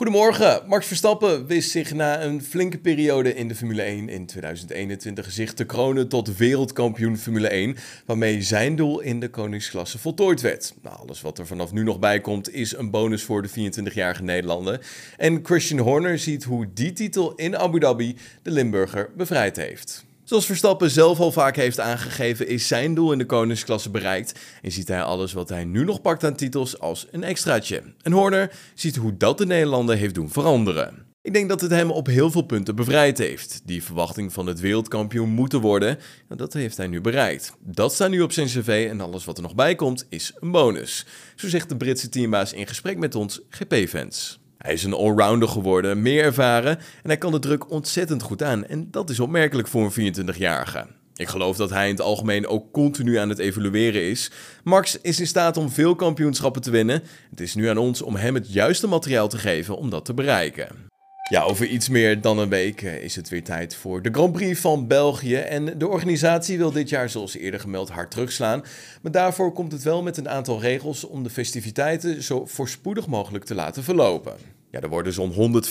Goedemorgen. Max Verstappen wist zich na een flinke periode in de Formule 1 in 2021 zich te kronen tot wereldkampioen Formule 1, waarmee zijn doel in de koningsklasse voltooid werd. Nou, alles wat er vanaf nu nog bij komt is een bonus voor de 24-jarige Nederlander. En Christian Horner ziet hoe die titel in Abu Dhabi de Limburger bevrijd heeft. Zoals Verstappen zelf al vaak heeft aangegeven, is zijn doel in de koningsklasse bereikt en ziet hij alles wat hij nu nog pakt aan titels als een extraatje. En Horner ziet hoe dat de Nederlander heeft doen veranderen. Ik denk dat het hem op heel veel punten bevrijd heeft. Die verwachting van het wereldkampioen moeten worden, dat heeft hij nu bereikt. Dat staat nu op zijn cv en alles wat er nog bij komt is een bonus. Zo zegt de Britse teambaas in gesprek met ons GP-fans. Hij is een allrounder geworden, meer ervaren en hij kan de druk ontzettend goed aan. En dat is opmerkelijk voor een 24-jarige. Ik geloof dat hij in het algemeen ook continu aan het evolueren is. Max is in staat om veel kampioenschappen te winnen. Het is nu aan ons om hem het juiste materiaal te geven om dat te bereiken. Ja, over iets meer dan een week eh, is het weer tijd voor de Grand Prix van België. En de organisatie wil dit jaar, zoals eerder gemeld, hard terugslaan. Maar daarvoor komt het wel met een aantal regels om de festiviteiten zo voorspoedig mogelijk te laten verlopen. Ja, er worden zo'n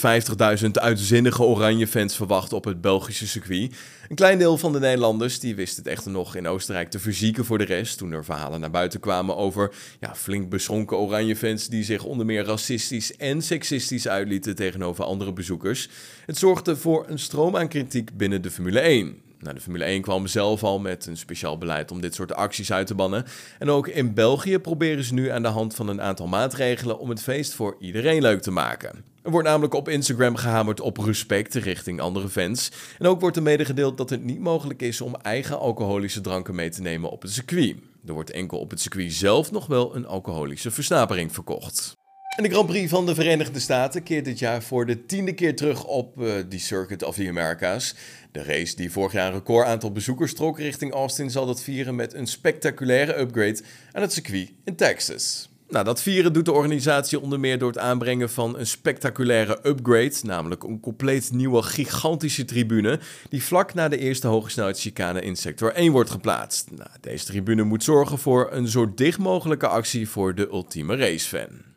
150.000 uitzinnige oranje fans verwacht op het Belgische circuit. Een klein deel van de Nederlanders die wist het echter nog in Oostenrijk te verzieken voor de rest. Toen er verhalen naar buiten kwamen over ja, flink beschonken oranje fans die zich onder meer racistisch en seksistisch uitlieten tegenover andere bezoekers. Het zorgde voor een stroom aan kritiek binnen de Formule 1. Nou, de Formule 1 kwam zelf al met een speciaal beleid om dit soort acties uit te bannen. En ook in België proberen ze nu aan de hand van een aantal maatregelen om het feest voor iedereen leuk te maken. Er wordt namelijk op Instagram gehamerd op respect richting andere fans. En ook wordt er medegedeeld dat het niet mogelijk is om eigen alcoholische dranken mee te nemen op het circuit. Er wordt enkel op het circuit zelf nog wel een alcoholische versnapering verkocht. En de Grand Prix van de Verenigde Staten keert dit jaar voor de tiende keer terug op uh, die Circuit of the Americas. De race die vorig jaar een record aantal bezoekers trok richting Austin zal dat vieren met een spectaculaire upgrade aan het circuit in Texas. Nou, dat vieren doet de organisatie onder meer door het aanbrengen van een spectaculaire upgrade, namelijk een compleet nieuwe gigantische tribune, die vlak na de eerste hogesnelheidschicane in sector 1 wordt geplaatst. Nou, deze tribune moet zorgen voor een zo dicht mogelijke actie voor de ultieme racefan.